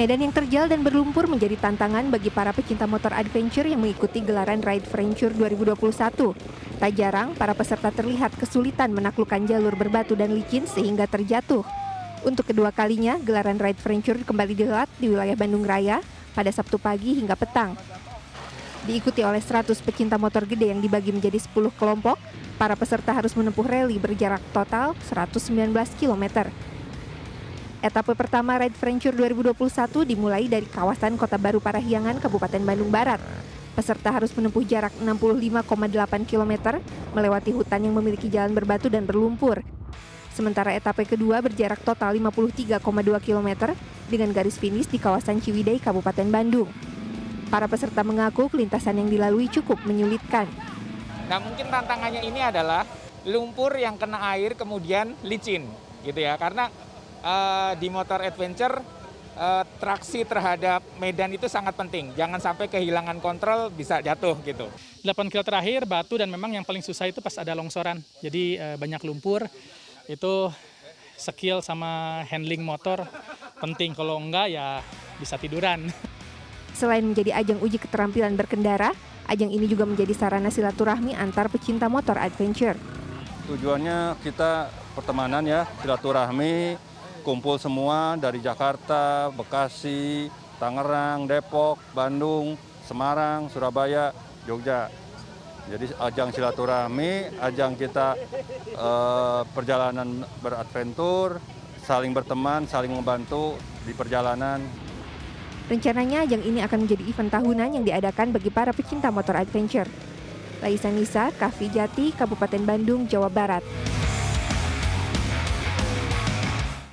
Medan yang terjal dan berlumpur menjadi tantangan bagi para pecinta motor adventure yang mengikuti gelaran Ride Venture 2021. Tak jarang, para peserta terlihat kesulitan menaklukkan jalur berbatu dan licin sehingga terjatuh. Untuk kedua kalinya, gelaran Ride Venture kembali dihelat di wilayah Bandung Raya pada Sabtu pagi hingga petang. Diikuti oleh 100 pecinta motor gede yang dibagi menjadi 10 kelompok, para peserta harus menempuh rally berjarak total 119 km. Etape pertama Ride Venture 2021 dimulai dari kawasan Kota Baru Parahyangan, Kabupaten Bandung Barat. Peserta harus menempuh jarak 65,8 km melewati hutan yang memiliki jalan berbatu dan berlumpur. Sementara etape kedua berjarak total 53,2 km dengan garis finish di kawasan Ciwidey, Kabupaten Bandung. Para peserta mengaku kelintasan yang dilalui cukup menyulitkan. Nah mungkin tantangannya ini adalah lumpur yang kena air kemudian licin gitu ya karena uh, di motor adventure uh, traksi terhadap medan itu sangat penting. Jangan sampai kehilangan kontrol bisa jatuh gitu. 8 kilo terakhir batu dan memang yang paling susah itu pas ada longsoran. Jadi uh, banyak lumpur. Itu skill sama handling motor penting. Kalau enggak ya bisa tiduran. Selain menjadi ajang uji keterampilan berkendara, ajang ini juga menjadi sarana silaturahmi antar pecinta motor adventure. Tujuannya kita pertemanan ya, silaturahmi, kumpul semua dari Jakarta, Bekasi, Tangerang, Depok, Bandung, Semarang, Surabaya, Jogja. Jadi ajang silaturahmi, ajang kita eh, perjalanan beradventur, saling berteman, saling membantu di perjalanan. Rencananya ajang ini akan menjadi event tahunan yang diadakan bagi para pecinta motor adventure. Laisa Nisa, Kavi Jati, Kabupaten Bandung, Jawa Barat.